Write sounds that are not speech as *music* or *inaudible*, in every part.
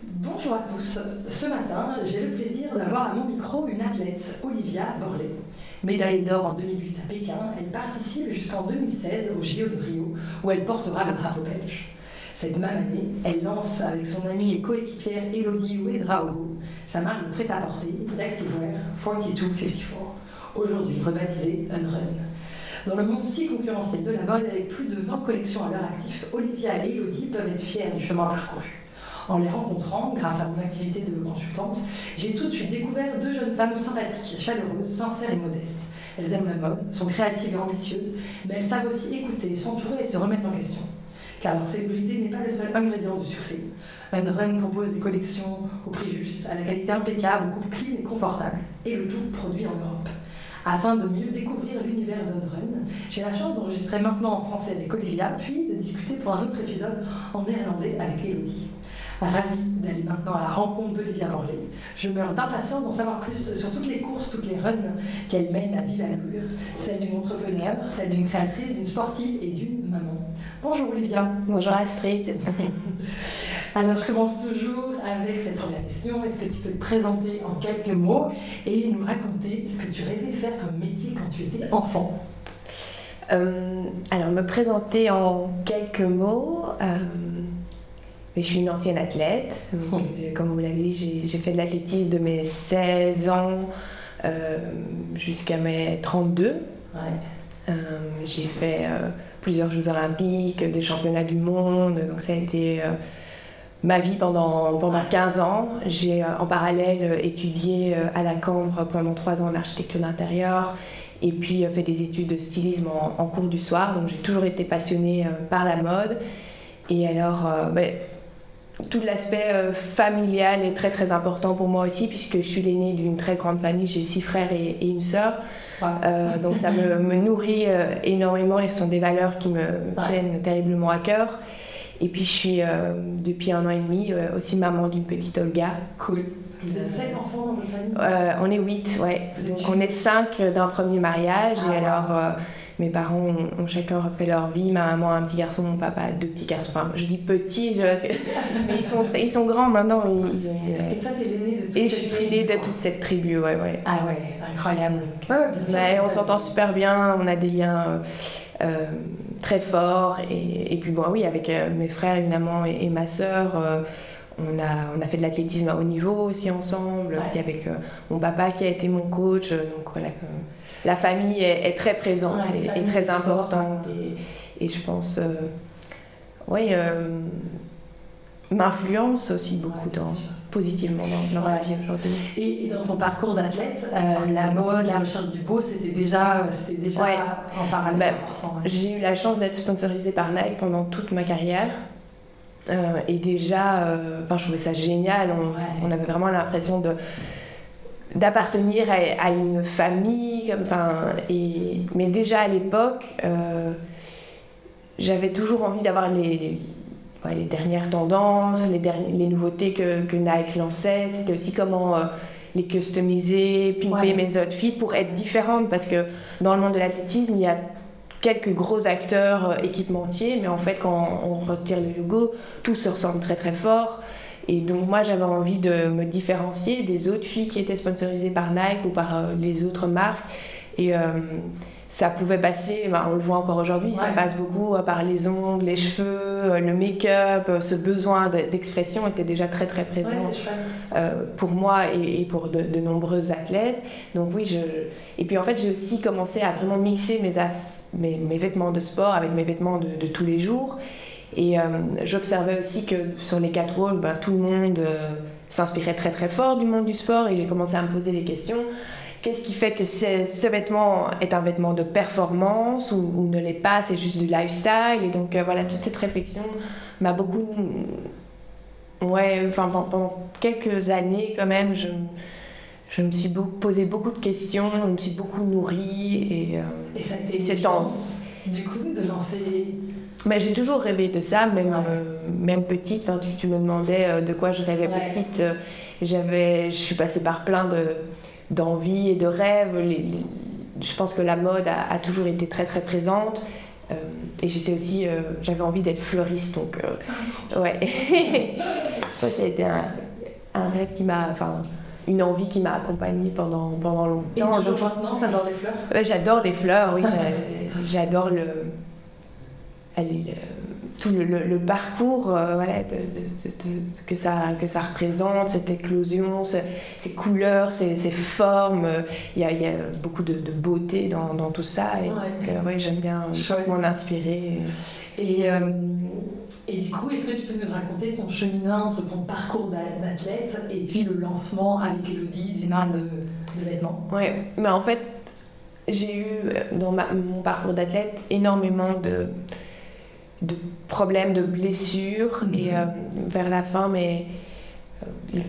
Bonjour à tous. Ce matin, j'ai le plaisir d'avoir à mon micro une athlète, Olivia Borley. Médaille d'or en 2008 à Pékin, elle participe jusqu'en 2016 au JO de Rio, où elle portera le drapeau belge. Cette même année, elle lance avec son amie et coéquipière Elodie Ouedraogo sa marque de prêt-à-porter d'Activewear 4254, aujourd'hui rebaptisée Unrun. Dans le monde si concurrentiel de la mode, avec plus de 20 collections à leur actif, Olivia et Elodie peuvent être fières du chemin parcouru. En les rencontrant, grâce à mon activité de consultante, j'ai tout de suite découvert deux jeunes femmes sympathiques, chaleureuses, sincères et modestes. Elles aiment la mode, sont créatives et ambitieuses, mais elles savent aussi écouter, s'entourer et se remettre en question. Car leur célébrité n'est pas le seul ingrédient du succès. Run propose des collections au prix juste, à la qualité impeccable, au coût clean et confortable, et le tout produit en Europe. Afin de mieux découvrir l'univers d'Unrun, j'ai la chance d'enregistrer maintenant en français avec Olivia, puis de discuter pour un autre épisode en néerlandais avec Elodie. Ravie d'aller maintenant à la rencontre d'Olivia Morley. Je meurs d'impatience d'en savoir plus sur toutes les courses, toutes les runs qu'elle mène à vive allure, celle d'une entrepreneur, celle d'une créatrice, d'une sportive et d'une maman. Bonjour Olivia. Bonjour Astrid. *laughs* Alors je commence toujours avec cette première question. Est-ce que tu peux te présenter en quelques mots et nous raconter ce que tu rêvais faire comme métier quand tu étais enfant? Euh, Alors me présenter en quelques mots. Euh, je suis une ancienne athlète. Comme vous l'avez dit, j'ai fait de l'athlétisme de mes 16 ans euh, jusqu'à mes 32. Euh, j'ai fait euh, plusieurs Jeux olympiques, des championnats du monde. Donc ça a été ma vie pendant, pendant 15 ans. J'ai en parallèle étudié à la Cambre pendant 3 ans en architecture d'intérieur et puis fait des études de stylisme en, cours du soir. Donc j'ai toujours été passionnée par la mode. Et alors, ben, tout l'aspect euh, familial est très très important pour moi aussi puisque je suis l'aînée d'une très grande famille, j'ai six frères et, une sœur. Euh, donc ça me, nourrit euh, énormément et ce sont des valeurs qui me tiennent terriblement à cœur. Et puis je suis depuis un an et demi aussi maman d'une petite Olga. Cool. Vous êtes sept enfants dans votre famille? On est huit, ouais. Donc on est cinq d'un premier mariage et ah, alors mes parents ont, chacun refait leur vie. Ma maman a un petit garçon, mon papa a deux petits garçons. Enfin, je dis petits, *laughs* mais ils sont, ils sont grands maintenant. Ils, et toi, t'es l'aîné de toute Et je suis l'aîné de toute cette tribu, ouais, ouais. Ah ouais, incroyable. Ouais, bien sûr. on s'entend super bien, on a des liens euh, euh, très forts. Et, et, puis, bon, oui, avec euh, mes frères, évidemment, et, ma sœur. on a, on a fait de l'athlétisme à haut niveau aussi ensemble, puis avec mon papa qui a été mon coach, donc voilà, la famille est, très présente et, très importante. Et, je pense, euh, oui, euh, m'influence aussi beaucoup dans, positivement dans, la vie aujourd'hui. Et, dans ton parcours d'athlète, euh, la mode, la recherche du beau, c'était déjà, c'était déjà en parallèle ben, J'ai eu la chance d'être sponsorisée par Nike pendant toute ma carrière. et déjà, je trouvais ça génial. on avait vraiment l'impression de d'appartenir à, une famille. Enfin, et, mais déjà à l'époque, euh, j'avais toujours envie d'avoir les, les, dernières tendances, les, les nouveautés que, que, Nike lançait. C'était aussi comment euh, les customiser, pimper mes outfits pour être différente. Parce que dans le monde de l'athlétisme, il y a quelques gros acteurs euh, équipementiers, mais en fait, quand on retire le logo, tout se ressemble très très fort. Et donc moi j'avais envie de me différencier des autres filles qui étaient sponsorisées par Nike ou par euh, les autres marques. Et euh, ça pouvait passer, ben, on le voit encore aujourd'hui, ça passe beaucoup par les ongles, les cheveux, le make-up, ce besoin d'expression était déjà très très présent pour moi et, pour de, de, nombreux athlètes. Donc oui, je... et puis en fait j'ai aussi commencé à vraiment mixer mes, mes, mes, vêtements de sport avec mes vêtements de, de tous les jours. Et euh, j'observais aussi que sur les quatre rôles, ben, tout le monde euh, s'inspirait très très fort du monde du sport et j'ai commencé à me poser des questions. Qu'est-ce qui fait que ce vêtement est un vêtement de performance ou, ne l'est pas, c'est juste du lifestyle? Et donc euh, voilà, toute cette réflexion m'a beaucoup... Ouais, enfin pendant quelques années quand même, je, je me suis posé beaucoup de questions, je me suis beaucoup nourrie et, et ça a été cette danse. Du coup, de lancer mais j'ai toujours rêvé de ça, même, euh, même petite. tu, tu, me demandais euh, de quoi je rêvais petite. Euh, j'avais, je suis passée par plein de, d'envies et de rêves. je pense que la mode a, toujours été très très présente. et j'étais aussi, j'avais envie d'être fleuriste, donc ah, ouais. *laughs* ça, a été un, un rêve qui m'a, enfin, une envie qui m'a accompagnée pendant pendant longtemps. Et toujours maintenant, t'adores les fleurs? J'adore les fleurs, oui. j'adore le euh, tout le, parcours euh, voilà, que, ça, que ça représente, cette éclosion, ces couleurs, ces, formes. Il y, a, y, a, beaucoup de, beauté dans, dans, tout ça. Et ouais. j'aime bien m'en inspirer. Et, euh, et du coup, est-ce que tu peux nous raconter ton cheminement entre ton parcours d'athlète et puis le lancement avec Elodie d'une marque de, de, vêtements Oui, mais en fait, j'ai eu dans mon parcours d'athlète énormément de de problèmes, de blessures. Mhm. Et euh, vers la fin, mais euh,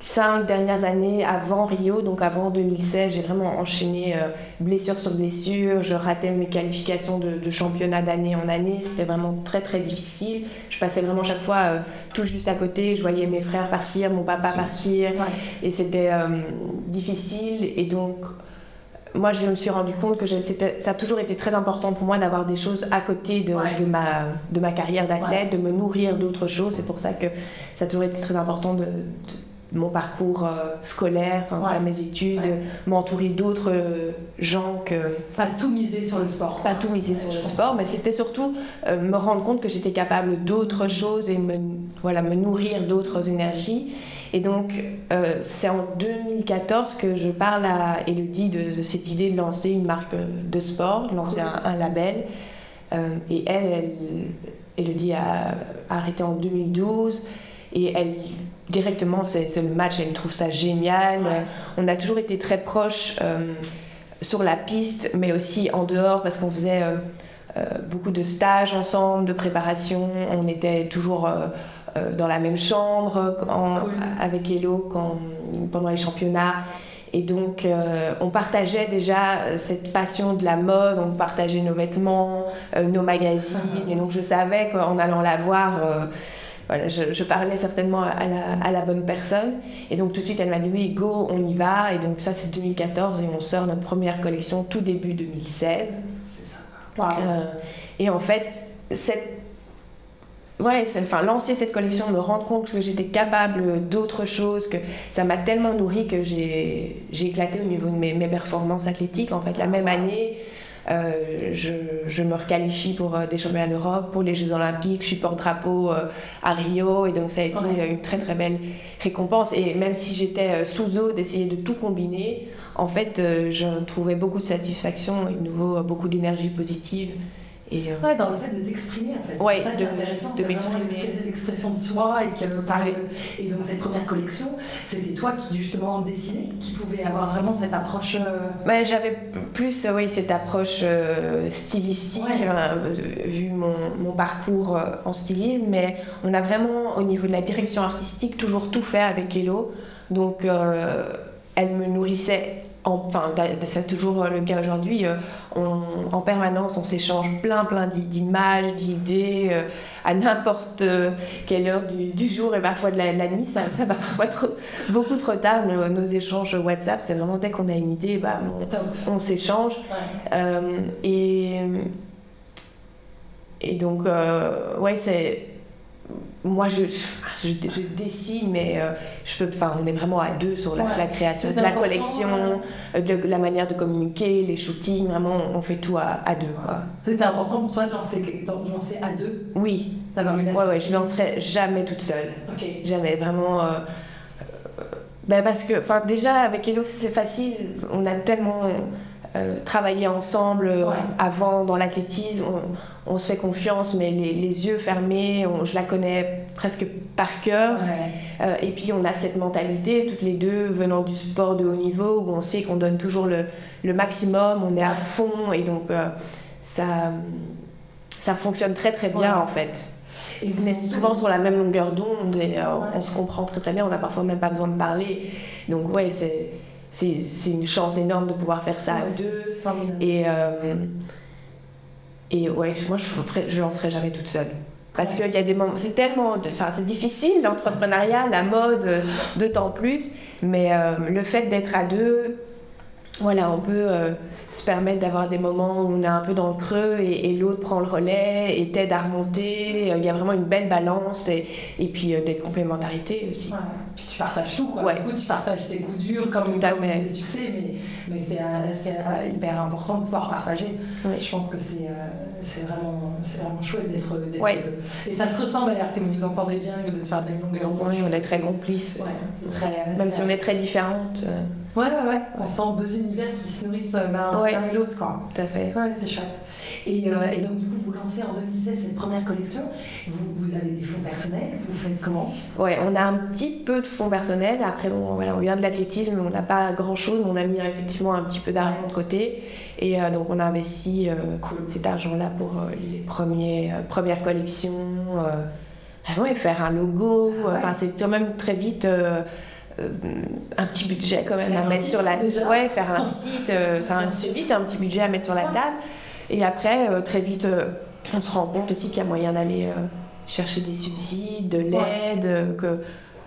cinq dernières années avant Rio, donc avant 2016, j'ai vraiment enchaîné euh, blessure sur blessure. Je ratais mes qualifications de, championnat d'année en année. C'était vraiment très très difficile. Je passais vraiment chaque fois tout juste à côté. Je voyais mes frères partir, mon papa partir. Et c'était difficile. Et donc moi, je me suis rendu compte que ça a toujours été très important pour moi d'avoir des choses à côté de, de, ma, de ma carrière d'athlète, de me nourrir d'autres choses. C'est pour ça que ça a toujours été très important de, mon parcours euh, scolaire, mes études, m'entourer d'autres euh, gens que... Pas tout miser sur le sport. Pas tout miser sur le sport, mais c'était surtout euh, me rendre compte que j'étais capable d'autres choses et me, voilà, me nourrir d'autres énergies. Et donc, euh, c'est en 2014 que je parle à Elodie de, cette idée de lancer une marque de sport, de lancer un, label. Euh, et elle, Elodie a arrêté en 2012. Et elle, directement, c'est le match, elle trouve ça génial. On a toujours été très proches euh, sur la piste, mais aussi en dehors, parce qu'on faisait beaucoup de stages ensemble, de préparation. On était toujours euh, dans la même chambre avec Hello pendant les championnats. Et donc, euh, on partageait déjà euh, cette passion de la mode, on partageait nos vêtements, nos magazines. *laughs* Et donc, je savais qu'en allant la voir, voilà, je, parlais certainement à la, à la, bonne personne. Et donc, tout de suite, elle m'a dit oui, go, on y va. Et donc, ça, c'est 2014 et on sort notre première collection tout début 2016. C'est ça. et en fait, cette ouais, enfin, lancer cette collection, me rendre compte que j'étais capable d'autre chose, que ça m'a tellement nourri que j'ai éclaté au niveau de mes, mes, performances athlétiques. En fait, la même année, euh, je, je, me requalifie pour euh, des championnats d'Europe, pour les Jeux Olympiques, je suis porte-drapeau euh, à Rio, et donc ça a été une très très belle récompense. Et même si j'étais sous eau d'essayer de tout combiner, en fait, je trouvais beaucoup de satisfaction et de nouveau beaucoup d'énergie positive. Et, euh, ouais, dans le fait de t'exprimer en fait. Ouais, c'est ça qui est intéressant, c'est vraiment l'expression de soi et que et donc cette première collection, c'était toi qui justement dessinais, qui pouvait avoir vraiment cette approche. Euh... j'avais plus oui cette approche euh, stylistique vu mon, mon, parcours euh, en stylisme, mais on a vraiment au niveau de la direction artistique toujours tout fait avec Hello, donc elle me nourrissait enfin, c'est toujours le cas aujourd'hui, euh, en permanence, on s'échange plein, plein d'images, d'idées, euh, à n'importe euh, quelle heure du, jour et parfois de la, nuit. Ça, ça, va parfois trop, beaucoup trop tard, nos, échanges WhatsApp. C'est vraiment dès qu'on a une idée, bah, on, s'échange. et, et donc, ouais, c'est moi, je, je, je dessine, mais euh, je peux, enfin, on est vraiment à deux sur la, la création de la collection, euh, de, la manière de communiquer, les shootings, vraiment, on fait tout à, à deux. C'était important pour toi de lancer, de lancer à deux? Oui. D'avoir une Ouais, ouais, je lancerai jamais toute seule. Ok. Jamais, vraiment. Euh, ben parce que, enfin, déjà, avec Hello, c'est facile, on a tellement euh, travailler ensemble avant dans l'athlétisme. On, se fait confiance, mais les, yeux fermés, je la connais presque par cœur. Euh, et puis on a cette mentalité, toutes les deux venant du sport de haut niveau, où on sait qu'on donne toujours le, le, maximum, on est à fond, et donc ça, ça fonctionne très très bien en fait. Et vous êtes souvent sur la même longueur d'onde et on se comprend très très bien, on n'a parfois même pas besoin de parler. Donc ouais, c'est c'est une chance énorme de pouvoir faire ça à deux. Et, euh, et ouais, moi je ne lancerai jamais toute seule. Parce qu'il y a des moments, c'est tellement, enfin c'est difficile l'entrepreneuriat, la mode, d'autant plus. Mais euh, le fait d'être à deux, voilà, on peut euh, se permettre d'avoir des moments où on est un peu dans le creux et, l'autre prend le relais et t'aide à remonter. Il y a vraiment une belle balance et, et puis des complémentarités aussi. Puis tu partages tout, quoi. Du coup, tu partages tes coups durs comme, comme des succès, mais, mais c'est euh, hyper important de pouvoir partager. Je pense que c'est euh, vraiment, vraiment chouette d'être ouais. Et ça se ressent d'ailleurs que vous vous entendez bien, que vous êtes faire de la longueur Oui, on est très complices. très, Même si on est très différentes. Euh. Ouais, ouais, ouais. On sent deux univers qui se nourrissent l'un et l'autre, quoi. Tout à fait. Ouais, c'est chouette. Et, euh, et, donc, du coup, vous lancez en 2016 cette première collection. Vous, vous avez des fonds personnels. Vous faites comment? Ouais, on a un petit peu de fonds personnels. Après, bon, voilà, on vient de l'athlétisme, on n'a pas grand-chose, mais on a mis effectivement un petit peu d'argent de côté. Et euh, donc, on a investi euh, cet argent-là pour les premiers, premières collections. Ah ouais, faire un logo. Ah enfin, c'est quand même très vite un petit budget quand même à mettre sur la ouais faire un site c'est vite un petit budget à mettre sur la table. Et après, euh, très vite, euh, on se rend compte aussi qu'il y a moyen d'aller euh, chercher des subsides, de l'aide, que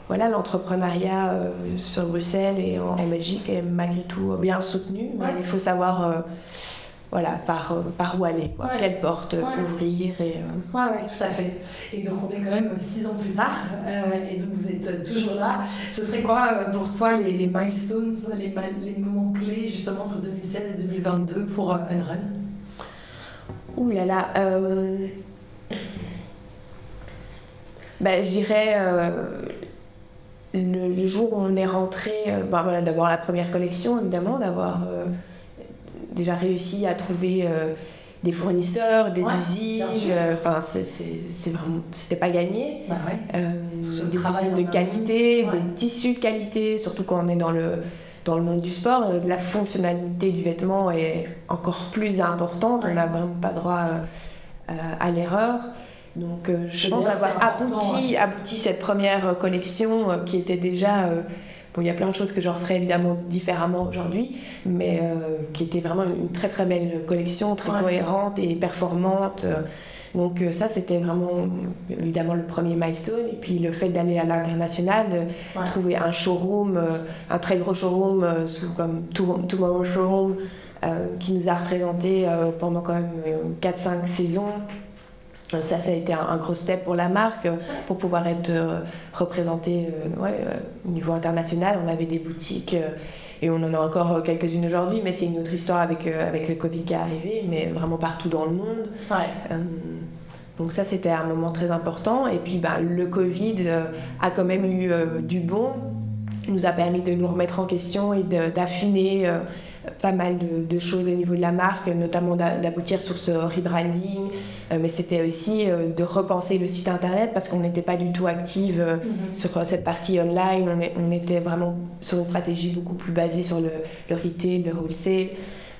voilà, l'entrepreneuriat sur Bruxelles et en, Belgique est malgré tout bien soutenu, mais il faut savoir voilà, par, par où aller, quelle porte ouvrir. Et, Ouais, tout à fait. Et donc on est quand même six ans plus tard, et donc vous êtes toujours là. Ce serait quoi pour toi les, les milestones, les, les, moments clés justement entre 2016 et 2022 pour Unrun? Ouh là là. Euh... Ben, je dirais euh, le, jour où on est rentré, euh, ben, voilà, d'avoir la première collection évidemment, d'avoir euh, déjà réussi à trouver des fournisseurs, des usines. Enfin, c'était pas gagné. Bah des usines de qualité, des tissus de qualité, surtout quand on est dans le dans le monde du sport, euh, la fonctionnalité du vêtement est encore plus importante. On n'a vraiment pas droit euh, à l'erreur. Donc euh, je pense avoir abouti, abouti cette première collection qui était déjà... bon, il y a plein de choses que je referai évidemment différemment aujourd'hui, mais qui était vraiment une très très belle collection, très cohérente et performante. Donc ça, c'était vraiment évidemment le premier milestone. Et puis le fait d'aller à l'international, de trouver un showroom, euh, un très gros showroom euh, comme Tomorrow Showroom, euh, qui nous a représenté pendant quand même 4-5 saisons. Ça, ça a été un, gros step pour la marque, pour pouvoir être représenté au niveau international. On avait des boutiques et on en a encore quelques-unes aujourd'hui, mais c'est une autre histoire avec, avec le Covid qui est arrivé, mais vraiment partout dans le monde. Donc ça, c'était un moment très important. Et puis, ben, le Covid euh, a quand même eu euh, du bon. Il nous a permis de nous remettre en question et d'affiner euh, pas mal de, choses au niveau de la marque, notamment d'aboutir sur ce rebranding. mais c'était aussi de repenser le site internet parce qu'on n'était pas du tout active mm-hmm. sur cette partie online. On, était vraiment sur une stratégie beaucoup plus basée sur le, le retail, le wholesale.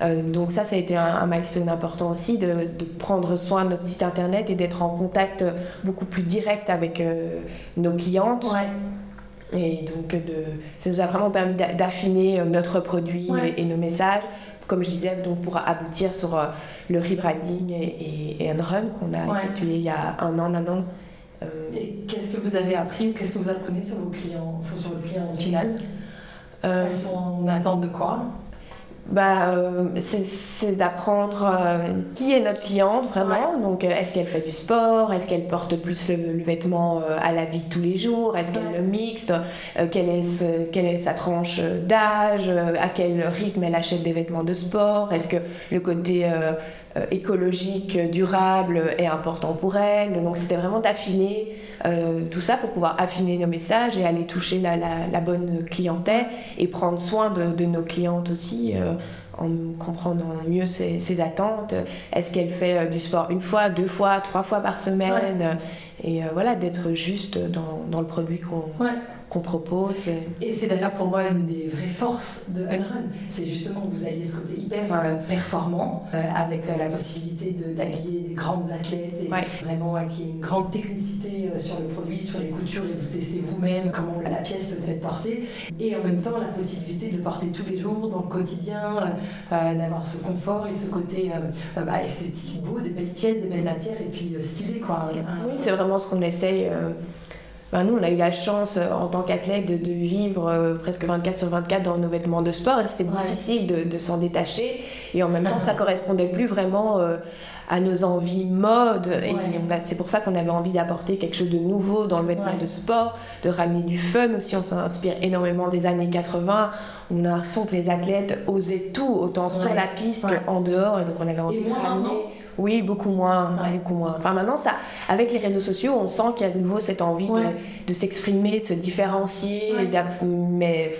Euh, donc ça, ça a été un, milestone important aussi, de, prendre soin de notre site internet et d'être en contact beaucoup plus direct avec euh, nos clientes. Et donc, de, ça nous a vraiment permis d'affiner euh, notre produit et, nos messages, comme je disais, donc pour aboutir sur le rebranding et, et, un run qu'on a effectué il y a un an maintenant. Et qu'est-ce que vous avez appris qu'est-ce que vous apprenez sur vos clients, sur votre client final? Elles sont en attente de quoi? Bah, euh, c'est d'apprendre euh, qui est notre cliente vraiment. Donc, euh, est-ce qu'elle fait du sport? Est-ce qu'elle porte plus le, vêtement à la vie de tous les jours? Est-ce qu'elle le mixte quelle, est, quelle est sa tranche d'âge? À quel rythme elle achète des vêtements de sport? Est-ce que le côté écologique, durable est important pour elle. Donc, c'était vraiment d'affiner tout ça pour pouvoir affiner nos messages et aller toucher la, la, bonne clientèle et prendre soin de, de nos clientes aussi en comprenant mieux ses, attentes. Est-ce qu'elle fait euh, du sport une fois, deux fois, trois fois par semaine? Et euh, voilà, d'être juste dans, dans, le produit qu'on qu'on propose. Et c'est d'ailleurs pour moi une des vraies forces de Unrun. C'est justement que vous alliez ce côté hyper euh, performant, euh, avec euh, la possibilité d'habiller des grandes athlètes et vraiment qui une grande technicité sur le produit, sur les coutures, et vous testez vous-même comment la pièce peut être portée. Et en même temps, la possibilité de le porter tous les jours, dans le quotidien, d'avoir ce confort et ce côté bah, esthétique, beau, des belles pièces, des belles matières, et puis stylé. Quoi. Oui, c'est vraiment ce qu'on essaye. Ben, nous, on a eu la chance euh, en tant qu'athlète de, vivre euh, presque 24 sur 24 dans nos vêtements de sport et c'était difficile de, s'en détacher. Et en même temps, ça correspondait plus vraiment euh, à nos envies mode. Et c'est pour ça qu'on avait envie d'apporter quelque chose de nouveau dans le vêtement de sport, de ramener du fun aussi. On s'inspire énormément des années 80. On a l'impression que les athlètes osaient tout, autant sur la piste qu'en dehors. Et donc on avait envie de ramener. Oui, beaucoup moins, beaucoup moins. Enfin, maintenant, ça, avec les réseaux sociaux, on sent qu'il y a de nouveau cette envie de, s'exprimer, de se différencier, mais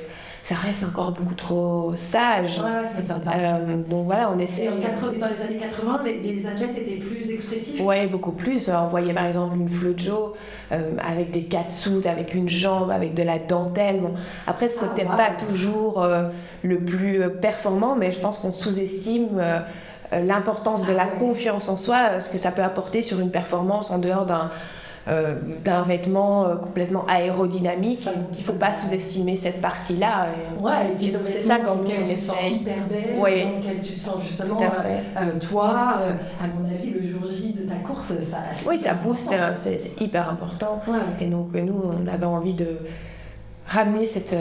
ça reste encore beaucoup trop sage. Ça euh, donc voilà, on essaie. dans les années 80, les, athlètes étaient plus expressifs Oui, beaucoup plus. On voyait par exemple une Flojo euh, avec des catsuits, avec une jambe, avec de la dentelle. Bon, après, ce n'était ah, pas toujours euh, le plus performant, mais je pense qu'on sous-estime euh, l'importance de la confiance en soi, euh, ce que ça peut apporter sur une performance en dehors d'un euh, d'un vêtement complètement aérodynamique. Il ne faut pas sous-estimer cette partie-là. Ouais, et puis donc c'est ça quand on essaye. hyper belle, ouais. dans lequel tu te sens justement. toi, à mon avis, le jour J de ta course, ça. Oui, ça booste, c'est hyper important. Et donc nous, on avait envie de ramener cette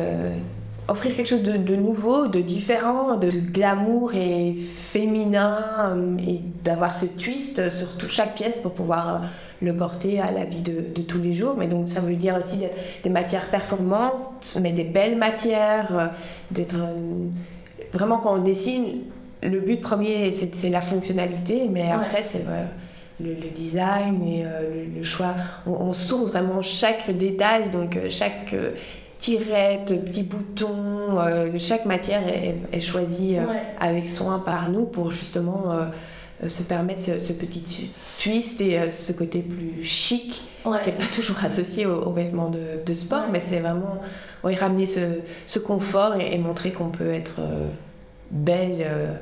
offrir quelque chose de, nouveau, de différent, de glamour et féminin euh, et d'avoir ce twist sur chaque pièce pour pouvoir euh, le porter à la vie de, tous les jours. Mais donc ça veut dire aussi des matières performantes, mais des belles matières, euh, d'être vraiment quand on dessine, le but premier c'est la fonctionnalité, mais après c'est le, design et le, choix. On, on, source vraiment chaque détail, donc chaque tirettes, petits boutons, euh, chaque matière est, choisie euh, avec soin par nous pour justement euh, se permettre ce, petit twist et ce côté plus chic qui n'est pas toujours *laughs* associé aux, vêtements de, sport, mais c'est vraiment ramener ce, confort et, montrer qu'on peut être belle, euh,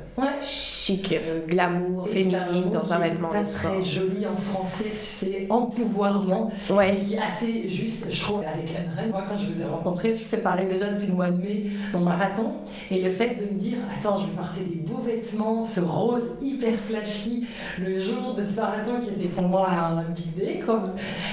chic, euh, glamour, féminine dans un vêtement. très joli en français, tu sais, empouvoirment, ouais. qui est assez juste, je trouve, avec Unrun. Moi, quand je vous ai rencontré, je préparais déjà depuis le mois de mai mon marathon, et le fait de me dire, attends, je vais porter des beaux vêtements, ce rose hyper flashy, le jour de ce marathon qui était pour moi un big day, quoi.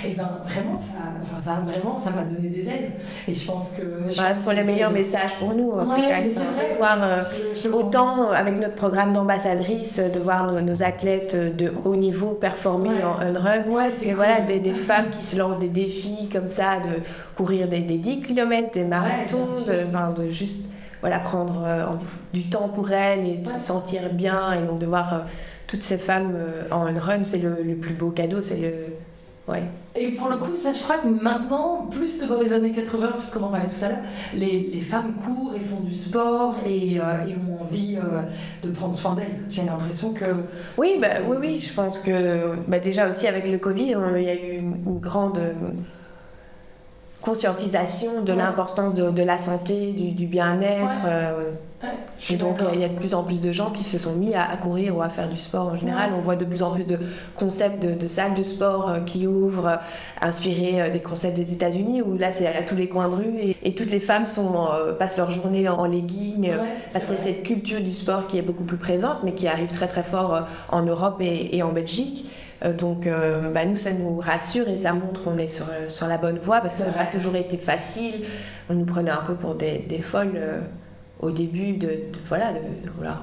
Et ben vraiment, ça, enfin, ça vraiment, ça m'a donné des ailes. Et je pense que. ce sont les meilleurs messages pour nous. Ouais, mais c'est vrai. Voir, euh, Autant avec notre programme d'ambassadrice, de voir nos, athlètes de haut niveau performer en un run. Ouais, c'est voilà, des, des, femmes qui se lancent des défis comme ça, de courir des, des 10 km, des marathons, de, de, juste voilà, prendre euh, du temps pour elles et de se sentir bien. Et donc de voir euh, toutes ces femmes euh, en un run, c'est le, le, plus beau cadeau. C'est le et pour le coup, ça, je crois que maintenant, plus que dans les années 80, puisqu'on en parlait tout à l'heure, les, les, femmes courent et font du sport et, euh, ont envie euh, de prendre soin d'elles. J'ai l'impression que. Oui, bah, oui, oui, je pense que bah, déjà aussi avec le Covid, il y a eu une, grande conscientisation de l'importance de, de, la santé, du, du bien-être. Euh, et donc, il y a de plus en plus de gens qui se sont mis à, courir ou à faire du sport en général. On voit de plus en plus de concepts de, salles de sport euh, qui ouvrent, euh, inspirés euh, des concepts des États-Unis, où là, c'est à tous les coins de rue et, toutes les femmes sont, passent leur journée en, legging. parce que cette culture du sport qui est beaucoup plus présente, mais qui arrive très très fort en Europe et, en Belgique. Donc, bah, nous, ça nous rassure et ça montre qu'on est sur, sur, la bonne voie parce que ça n'a pas toujours été facile. On nous prenait un peu pour des, des folles au début de, voilà, de, vouloir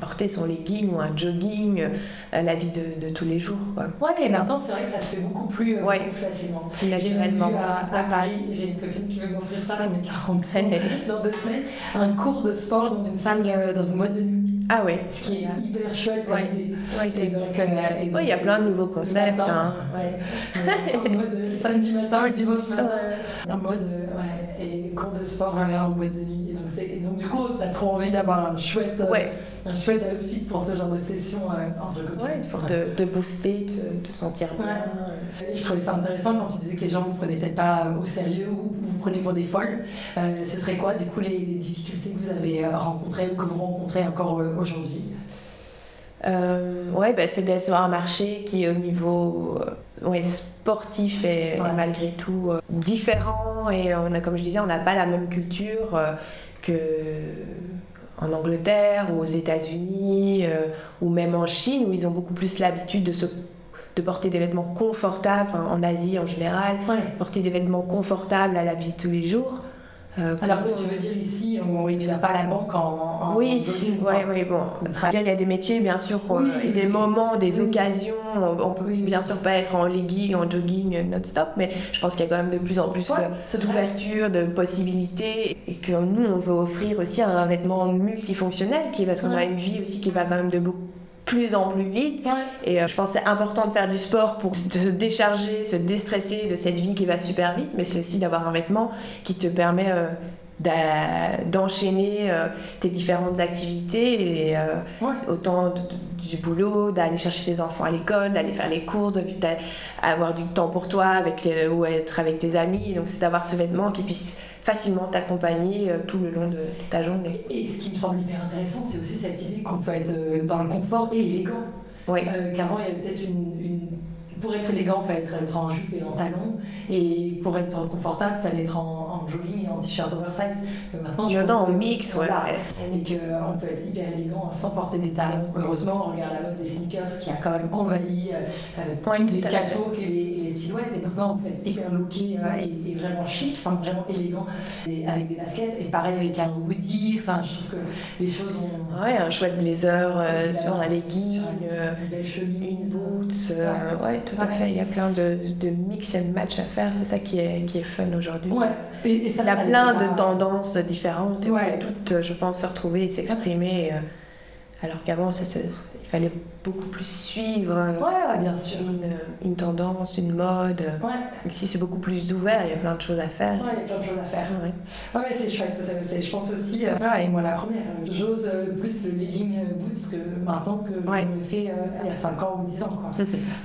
porter son legging ou un jogging à la vie de, tous les jours. Quoi. Ouais, et maintenant c'est vrai que ça se fait beaucoup plus, euh, ouais. facilement. J'ai vu à, à, Paris, j'ai une copine qui veut m'offrir ça dans mes 40 *laughs* dans deux semaines, un cours de sport dans une salle, euh, dans une boîte de nuit. Ah ouais. Ce qui est hyper chouette comme idée. Ouais, donc, euh, il y a plein de nouveaux concepts. Hein. Ouais. en mode samedi matin, dimanche matin. En mode, ouais, et cours de sport en boîte de nuit. Et donc, du coup, tu as trop envie d'avoir un chouette, euh, un chouette outfit pour ce genre de session euh, entre copines. Ouais, pour te, te booster, te, te, sentir bien. Je trouvais ça intéressant quand tu disais que les gens vous prenaient peut-être pas au sérieux ou vous prenez pour des folles. Euh, ce serait quoi, du coup, les, difficultés que vous avez rencontrées ou que vous rencontrez encore aujourd'hui euh, ouais, bah, c'est d'être sur un marché qui, au niveau ouais, sportif, est, malgré tout différent. Et on a, comme je disais, on n'a pas la même culture que en Angleterre ou aux États-Unis euh, ou même en Chine où ils ont beaucoup plus l'habitude de se de porter des vêtements confortables, en Asie en général, porter des vêtements confortables à la vie de tous les jours. Euh, Alors que tu veux dire ici, on ne va pas à la banque en. oui, oui, oui, bon. Il y a des métiers, bien sûr, des moments, des occasions. On, peut bien sûr pas être en legging, en jogging non-stop, mais je pense qu'il y a quand même de plus en plus cette euh, d'ouverture, de possibilités, et que nous, on veut offrir aussi un vêtement multifonctionnel, qui, parce qu'on a une vie aussi qui va quand même de beaucoup plus en plus vite. Et euh, je pense que c'est important de faire du sport pour se décharger, se déstresser de cette vie qui va super vite, mais c'est aussi d'avoir un vêtement qui te permet euh, d'enchaîner euh, tes différentes activités, et, autant du boulot, d'aller chercher tes enfants à l'école, d'aller faire les cours, d'avoir du temps pour toi avec, ou être avec tes amis. Donc c'est d'avoir ce vêtement qui puisse facilement t'accompagner euh, tout le long de ta journée. Et ce qui me semble hyper intéressant, c'est aussi cette idée qu'on peut être euh, dans le confort et élégant. Euh, qu'avant, il y avait peut-être une, Pour être élégant, il fallait être, en jupe et en talons. Et pour être confortable, il fallait être en, jogging et en t-shirt oversize. maintenant, je pense en mix, ouais. Et qu'on peut être hyper élégant sans porter des talons. Heureusement, on regarde la mode des sneakers qui a quand même envahi tous les catwalks et les silhouettes. Et maintenant, on peut être hyper looké euh, et, vraiment chic, enfin vraiment élégant, avec des baskets. Et pareil avec un hoodie. Enfin, je trouve que les choses ont. Ouais, un chouette blazer euh, sur un legging, euh, une belle chemise, boots. ouais. Tout à fait. Il y a plein de, de, mix and match à faire. C'est ça qui est, qui est fun aujourd'hui. Ouais. Et, ça, Il y a plein de tendances différentes. Et ouais. toutes, je pense, se retrouver et s'exprimer. alors qu'avant, ça, fallait beaucoup plus suivre bien sûr. Une, une, tendance, une mode. Ici, c'est beaucoup plus ouvert, il y a plein de choses à faire. Ouais, il y a plein de choses à faire. Ouais, ouais c'est chouette. Ça, je pense aussi, euh, et moi la première, j'ose euh, plus le legging euh, boots que maintenant que je le fais il y a 5 ans ou 10 ans. Quoi.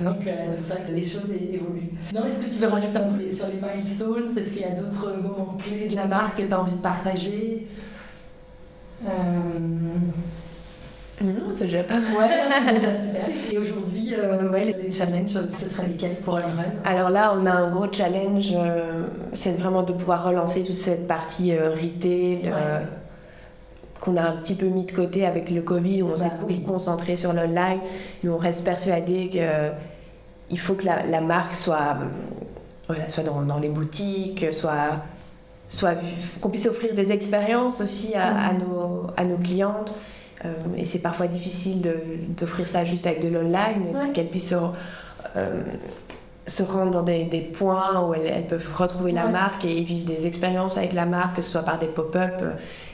*laughs* Donc, c'est vrai que les choses évoluent. Non, est-ce que tu veux rajouter un truc sur les milestones? Est-ce qu'il y a d'autres moments clés de la marque que tu as envie de partager? Non, c'est déjà pas mal. Ouais, c'est déjà super. Et aujourd'hui, euh, ouais, les challenges, ce serait lesquels pour Unrun Alors là, on a un gros challenge, euh, c'est vraiment de pouvoir relancer toute cette partie euh, retail. Euh, qu'on a un petit peu mis de côté avec le Covid, on s'est bah beaucoup concentré sur l'online, mais on reste persuadé qu'il faut que la, la marque soit, voilà, soit dans, dans, les boutiques, soit, soit qu'on puisse offrir des expériences aussi à, à, mm. nos, à nos clientes. Euh, et c'est parfois difficile d'offrir ça juste avec de l'online, mais qu'elles puissent euh, se rendre dans des, des points où elles, peuvent retrouver la marque et vivre des expériences avec la marque, que ce soit par des pop-up, euh,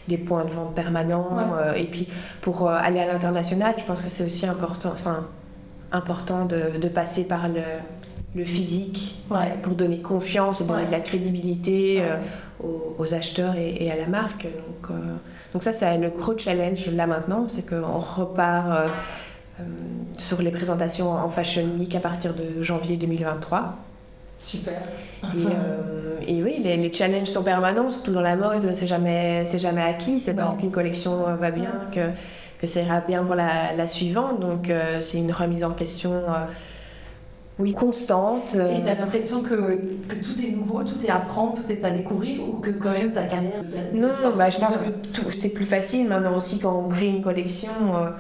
des points de vente permanents. et puis pour aller à l'international, je pense que c'est aussi important, enfin, important de, de passer par le, le physique pour donner confiance et donner de la crédibilité aux, aux, acheteurs et, et, à la marque. Donc, donc ça, c'est le gros challenge là maintenant, c'est qu'on repart euh, euh, sur les présentations en Fashion Week à partir de janvier 2023. Super. Et, euh, et oui, les, les, challenges sont permanents, surtout dans la mode, c'est jamais, c'est jamais acquis. C'est parce qu'une collection va bien que, que ça ira bien pour la, la suivante. Donc c'est une remise en question oui, constante. Et tu as l'impression que, que, tout est nouveau, tout est à apprendre, tout est à découvrir ou que quand même ta carrière Non, bah, je pense que c'est plus facile maintenant aussi quand on crée une collection. Euh,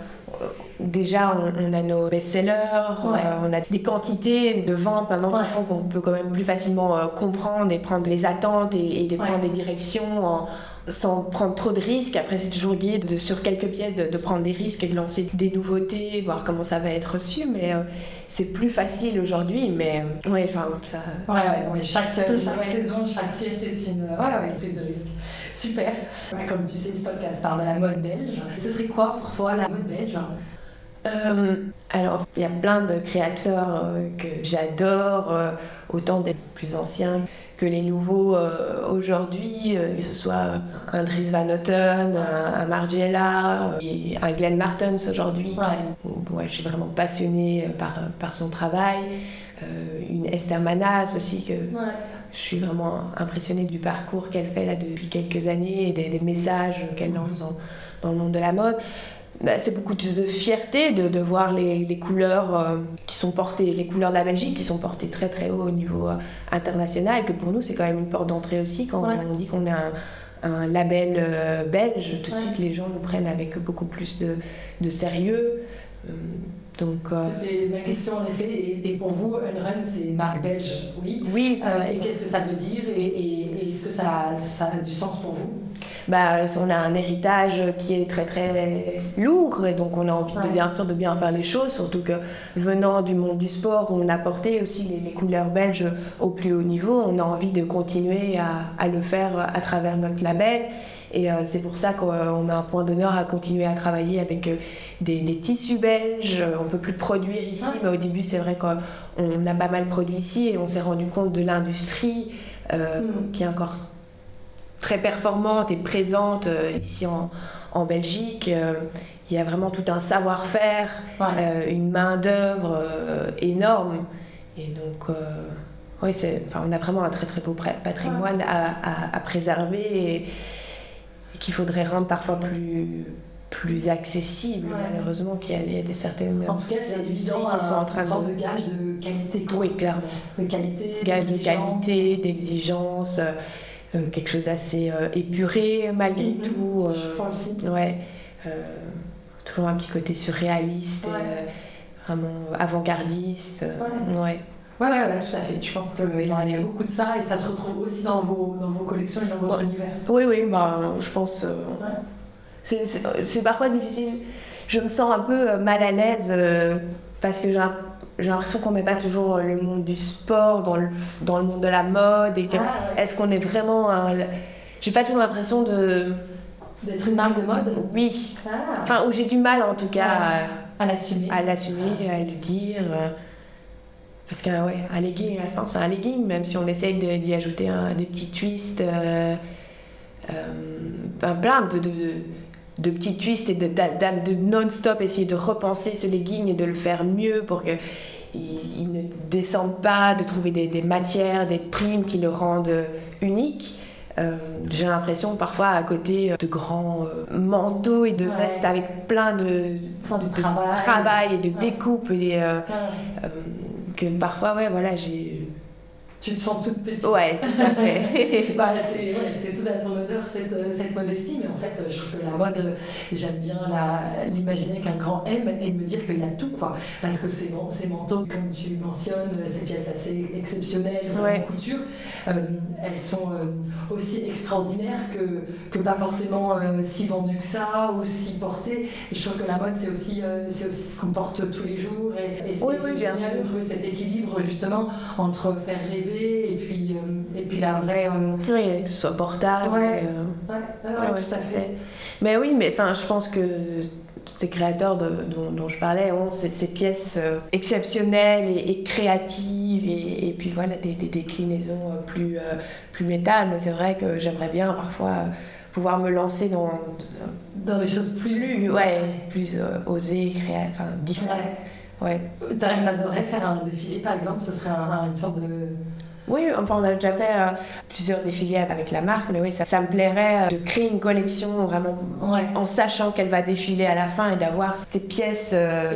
déjà, on, a nos best-sellers, euh, on a des quantités de ventes maintenant qui font qu'on peut quand même plus facilement euh, comprendre et prendre les attentes et, et prendre des directions en, sans prendre trop de risques. Après, c'est toujours guidé de, sur quelques pièces de, prendre des risques et de lancer des nouveautés, voir comment ça va être reçu. Mais euh, c'est plus facile aujourd'hui. Mais euh, ouais, enfin, ça... ouais, ouais, chaque, chaque saison, chaque pièce est une, ouais, prise de risque. Super. comme tu sais, ce podcast parle de la mode belge. Ce serait quoi pour toi la mode belge? Euh, alors, il y a plein de créateurs que j'adore, autant des plus anciens que les nouveaux euh, aujourd'hui, euh, que ce soit un Dries Van Noten, un, Margiela, et un Glenn Martens aujourd'hui. Ouais. je suis vraiment passionnée par, par son travail. Euh, une Esther Manas aussi, que je suis vraiment impressionnée du parcours qu'elle fait là depuis quelques années et des, messages qu'elle lance dans, dans le monde de la mode. Bah, c'est beaucoup de fierté de, de voir les, les couleurs euh, qui sont portées, les couleurs de la Belgique qui sont portées très très haut au niveau euh, international, que pour nous c'est quand même une porte d'entrée aussi quand on dit qu'on a un, un label euh, belge, tout de suite les gens nous prennent avec beaucoup plus de, de sérieux. Donc, C'était ma question en effet, et, pour vous, Unrun c'est une marque belge, oui. Oui. et qu'est-ce que ça veut dire et, et est-ce que ça, ça a du sens pour vous? Bah, on a un héritage qui est très très lourd et donc on a envie de, bien sûr de bien faire les choses, surtout que venant du monde du sport on a porté aussi les, couleurs belges au plus haut niveau, on a envie de continuer à, le faire à travers notre label. Et euh, c'est pour ça qu'on a un point d'honneur à continuer à travailler avec euh, des, tissus belges. On ne peut plus produire ici, mais au début, c'est vrai qu'on a pas mal produit ici et on s'est rendu compte de l'industrie euh, mm. qui est encore très performante et présente euh, ici en, en Belgique. Euh, il y a vraiment tout un savoir-faire, euh, une main-d'œuvre énorme. Et donc, oui, enfin, on a vraiment un très très beau patrimoine à, à, préserver et, qu'il faudrait rendre parfois plus, plus accessible, malheureusement, qu'il y, a des certaines. En tout cas, c'est évident, qui sont en train de... de gage de qualité. Oui, clairement. De qualité. Gage de qualité, d'exigence. Euh, quelque chose d'assez euh, épuré malgré mhm. tout. Je euh, pense aussi. Ouais. toujours un petit côté surréaliste, vraiment avant-gardiste. Ouais. ouais. Ouais, ouais, tout à fait. Je pense qu'il y a beaucoup de ça et ça se retrouve aussi dans vos, dans vos collections et dans votre univers. Oui, oui, bah, je pense. c'est parfois difficile. Je me sens un peu mal à l'aise parce que j'ai l'impression qu'on met pas toujours le monde du sport dans le, dans le monde de la mode et ah, est-ce qu'on est vraiment un... j'ai pas toujours l'impression de d'être une marque de mode? Oui ah. enfin où j'ai du mal en tout cas à, l'assumer à l'assumer à le dire parce qu'un ouais, un legging à la fin c'est un legging même si on essaye d'y ajouter un, des petits twists euh, euh, plein de, de de petits twists et de, de, non-stop essayer de repenser ce legging et de le faire mieux pour que il, ne descende pas, de trouver des, matières, des primes qui le rendent unique. Euh, j'ai l'impression parfois à côté de grands euh, manteaux et de vestes avec plein de, de, travail. et de découpe et, euh, que parfois ouais voilà j'ai tu te sens toute petite. Ouais, tout à fait. *laughs* bah, c'est ouais, tout à ton honneur, cette, euh, cette, modestie, mais en fait, je trouve que la mode, euh, j'aime bien l'imaginer qu'un grand M et me dire qu'il y a tout, quoi. Parce que ces, ces manteaux, comme tu mentionnes, euh, ces pièces assez exceptionnelles, en couture, elles sont aussi extraordinaires que, que pas forcément si vendues que ça ou si portées. Et je trouve que la mode, c'est aussi, c'est aussi ce qu'on porte tous les jours. Et, et c'est génial de trouver cet équilibre, justement, entre faire rêver et puis, euh, et puis la vraie. Euh, oui, que ce soit portable. Ouais, euh, ouais, tout à fait. Mais oui, mais enfin, je pense que ces créateurs de, dont, je parlais ont ces, ces pièces exceptionnelles et, créatives et, et, puis voilà des, des déclinaisons plus, plus métal. Mais c'est vrai que j'aimerais bien parfois pouvoir me lancer dans, dans des choses plus, ouais, plus osées, créatives, enfin différentes. Ouais. T'adorerais faire un défilé par exemple, ce serait une sorte de oui, enfin, on a déjà fait euh, plusieurs défilés avec la marque, mais oui, ça, ça me plairait euh, de créer une collection vraiment en sachant qu'elle va défiler à la fin et d'avoir ces pièces euh,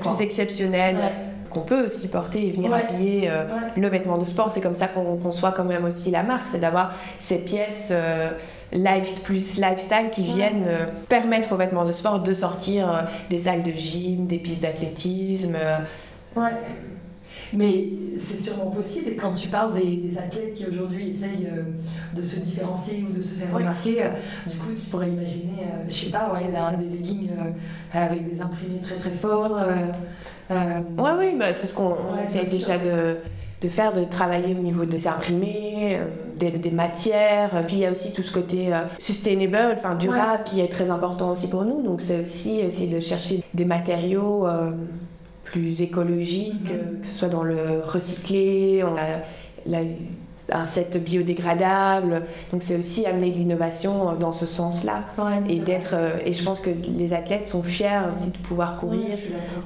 plus exceptionnelles. qu'on peut aussi porter et venir habiller le vêtement de sport. C'est comme ça qu'on conçoit quand même aussi la marque, c'est d'avoir ces pièces life plus lifestyle qui viennent permettre aux vêtements de sport de sortir des salles de gym, des pistes d'athlétisme. Ouais. Mais c'est sûrement possible. Et quand tu parles des, athlètes qui aujourd'hui essayent euh, de se différencier ou de se faire remarquer, euh, du coup, tu pourrais imaginer, euh, je sais pas, ouais, des leggings avec des imprimés très très forts. oui, oui, bah, c'est ce qu'on essaie déjà de, de, faire, de travailler au niveau des imprimés, des, des, matières. Puis il y a aussi tout ce côté sustainable, enfin durable, qui est très important aussi pour nous. Donc c'est aussi essayer de chercher des matériaux plus écologique, mhm. que ce soit dans le recyclé, on a un set biodégradable. Donc c'est aussi amener de l'innovation dans ce sens-là. et d'être euh, et je pense que les athlètes sont fiers aussi de pouvoir courir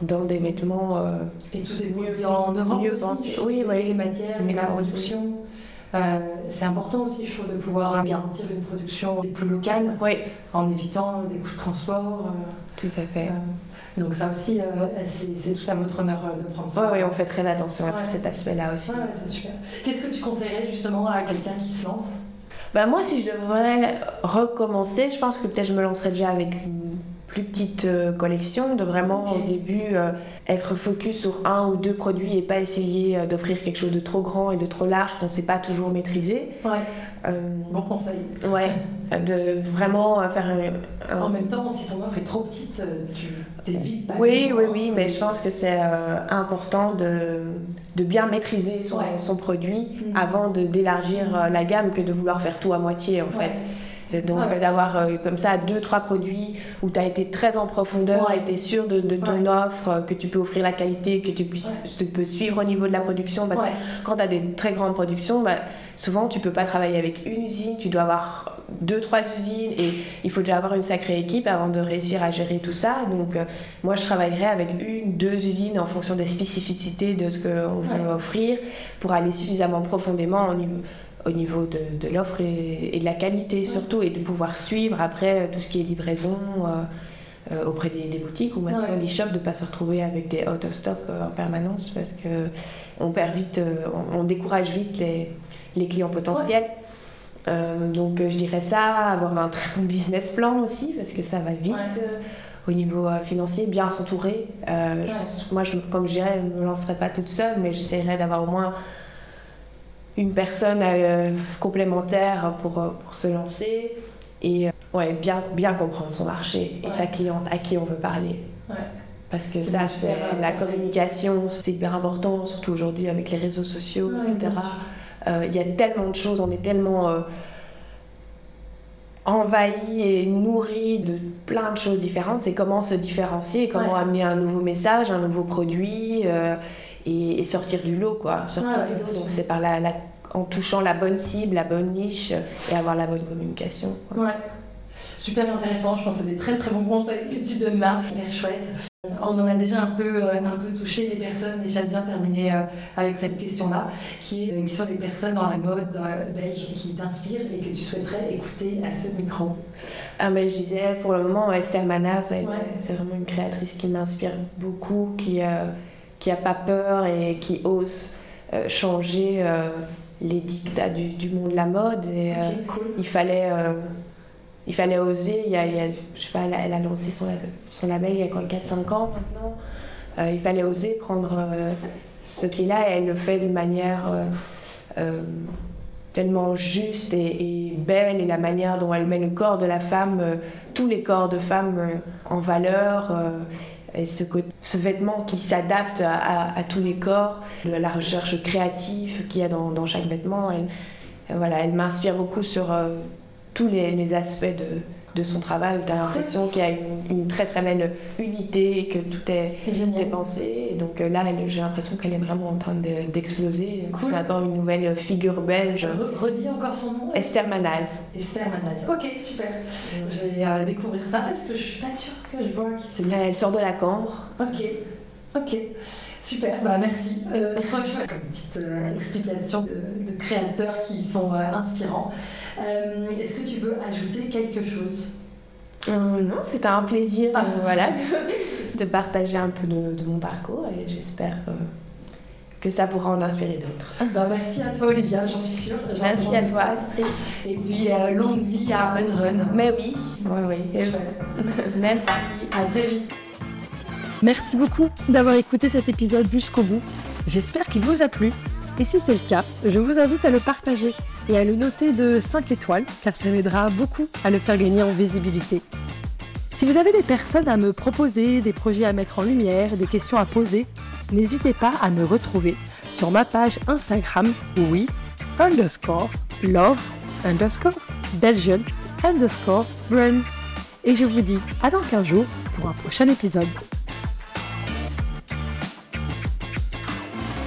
dans des vêtements euh, et tout est mieux en Europe mieux aussi, oui, oui, les matières, la production. Euh, c'est important aussi, je trouve, de pouvoir garantir une production plus locale en évitant des coûts de transport. tout à fait. Donc ça aussi, euh, c'est tout à votre honneur euh, de prendre ça. Oui, on fait très attention à cet aspect-là aussi. Ouais, c'est super. Qu'est-ce que tu conseillerais justement à quelqu'un qui se lance? Bah moi, si je devrais recommencer, je pense que peut-être je me lancerais déjà avec une plus petite euh, collection, de vraiment au début être focus sur un ou deux produits et pas essayer d'offrir quelque chose de trop grand et de trop large qu'on ne sait pas toujours maîtriser. Ouais. bon conseil. Ouais, de vraiment faire un... En même temps, si ton offre est trop petite, tu vite Oui, oui, oui, mais je pense que c'est euh, important de, de, bien maîtriser son, son produit mm. avant d'élargir euh, la gamme que de vouloir faire tout à moitié en fait. Donc d'avoir euh, comme ça deux, trois produits où tu as été très en profondeur et tu es sûr de, de ton offre, que tu peux offrir la qualité, que tu, puisses, tu peux suivre au niveau de la production. Parce que quand tu as des très grandes productions, bah, souvent tu peux pas travailler avec une usine, tu dois avoir deux, trois usines et il faut déjà avoir une sacrée équipe avant de réussir à gérer tout ça. Donc, euh, moi, je travaillerai avec une, deux usines en fonction des spécificités de ce qu'on veut offrir pour aller suffisamment profondément au niveau, au niveau de, de l'offre et, de la qualité surtout et de pouvoir suivre après euh, tout ce qui est livraison. Euh, auprès des, boutiques ou même sur les shops de ne pas se retrouver avec des out of stock en permanence parce que on perd vite, on, décourage vite les, les clients potentiels. Euh, donc euh, je dirais ça, avoir un très bon business plan aussi, parce que ça va vite euh, au niveau financier, bien s'entourer. moi, je, comme je dirais, je ne me lancerai pas toute seule, mais j'essaierai d'avoir au moins une personne complémentaire pour, pour se lancer et ouais, bien, bien comprendre son marché et sa cliente à qui on veut parler. Parce que ça, c'est la communication, c'est hyper important, surtout aujourd'hui avec les réseaux sociaux, etc. Euh, il y a tellement de choses, on est tellement euh, envahi et nourri de plein de choses différentes. C'est comment se différencier, comment amener un nouveau message, un nouveau produit euh, et, sortir du lot, quoi. Donc c'est par la, en touchant la bonne cible, la bonne niche et avoir la bonne communication. Ouais. Super intéressant, je pense que c'est des très très bons conseils que tu donnes là. Super chouette. On en a déjà un peu, euh, un peu touché les personnes et j'aime bien terminer euh, avec cette question-là, qui, est, euh, qui sont des personnes dans la mode belge qui t'inspirent et que tu souhaiterais écouter à ce micro. Ah mais je disais pour le moment Esther Mana, c'est vraiment une créatrice qui m'inspire beaucoup, qui qui a pas peur et qui ose changer les dictats du, monde de la mode. Et, Il fallait il fallait oser. Il y a, je sais pas, elle a, lancé son, son, label il y a 4-5 ans maintenant. Euh, il fallait oser prendre euh, ce qu'il a et elle le fait d'une manière euh, tellement juste et, belle et la manière dont elle met le corps de la femme, tous les corps de femme en valeur. Ce, vêtement qui s'adapte à, tous les corps, la recherche créative qu'il y a dans, chaque vêtement, elle, voilà, elle m'inspire beaucoup sur tous les, aspects de, de, son travail, tu as l'impression qu'il y a une, très très belle unité, que tout est, pensé. Et donc euh, là, j'ai l'impression qu'elle est vraiment en train d'exploser. C'est encore une nouvelle figure belge. redis encore son nom Esther Manaz. Esther Manaz. Ok, super. Je vais euh, découvrir ça parce que je suis pas sûre que je vois qui c'est. Elle sort de la cambre. Ok, ok. Super, bah merci. Euh, comme petite euh, explication de, créateurs qui sont euh, inspirants. Euh, est-ce que tu veux ajouter quelque chose? Non, c'est un plaisir ah. voilà, de, partager un peu de, mon parcours et j'espère que ça pourra en inspirer d'autres. *laughs* Bah, merci à toi Olivia, j'en suis sûre. Merci à toi. Et puis longue vie à Unrun. Mais oui, oui, oui. Merci. À très vite. Merci beaucoup d'avoir écouté cet épisode jusqu'au bout. J'espère qu'il vous a plu. Et si c'est le cas, je vous invite à le partager et à le noter de 5 étoiles, car ça m'aidera beaucoup à le faire gagner en visibilité. Si vous avez des personnes à me proposer, des projets à mettre en lumière, des questions à poser, n'hésitez pas à me retrouver sur ma page Instagram, oui, underscore, love, underscore, Belgian, underscore, brands. Et je vous dis à dans 15 jours pour un prochain épisode.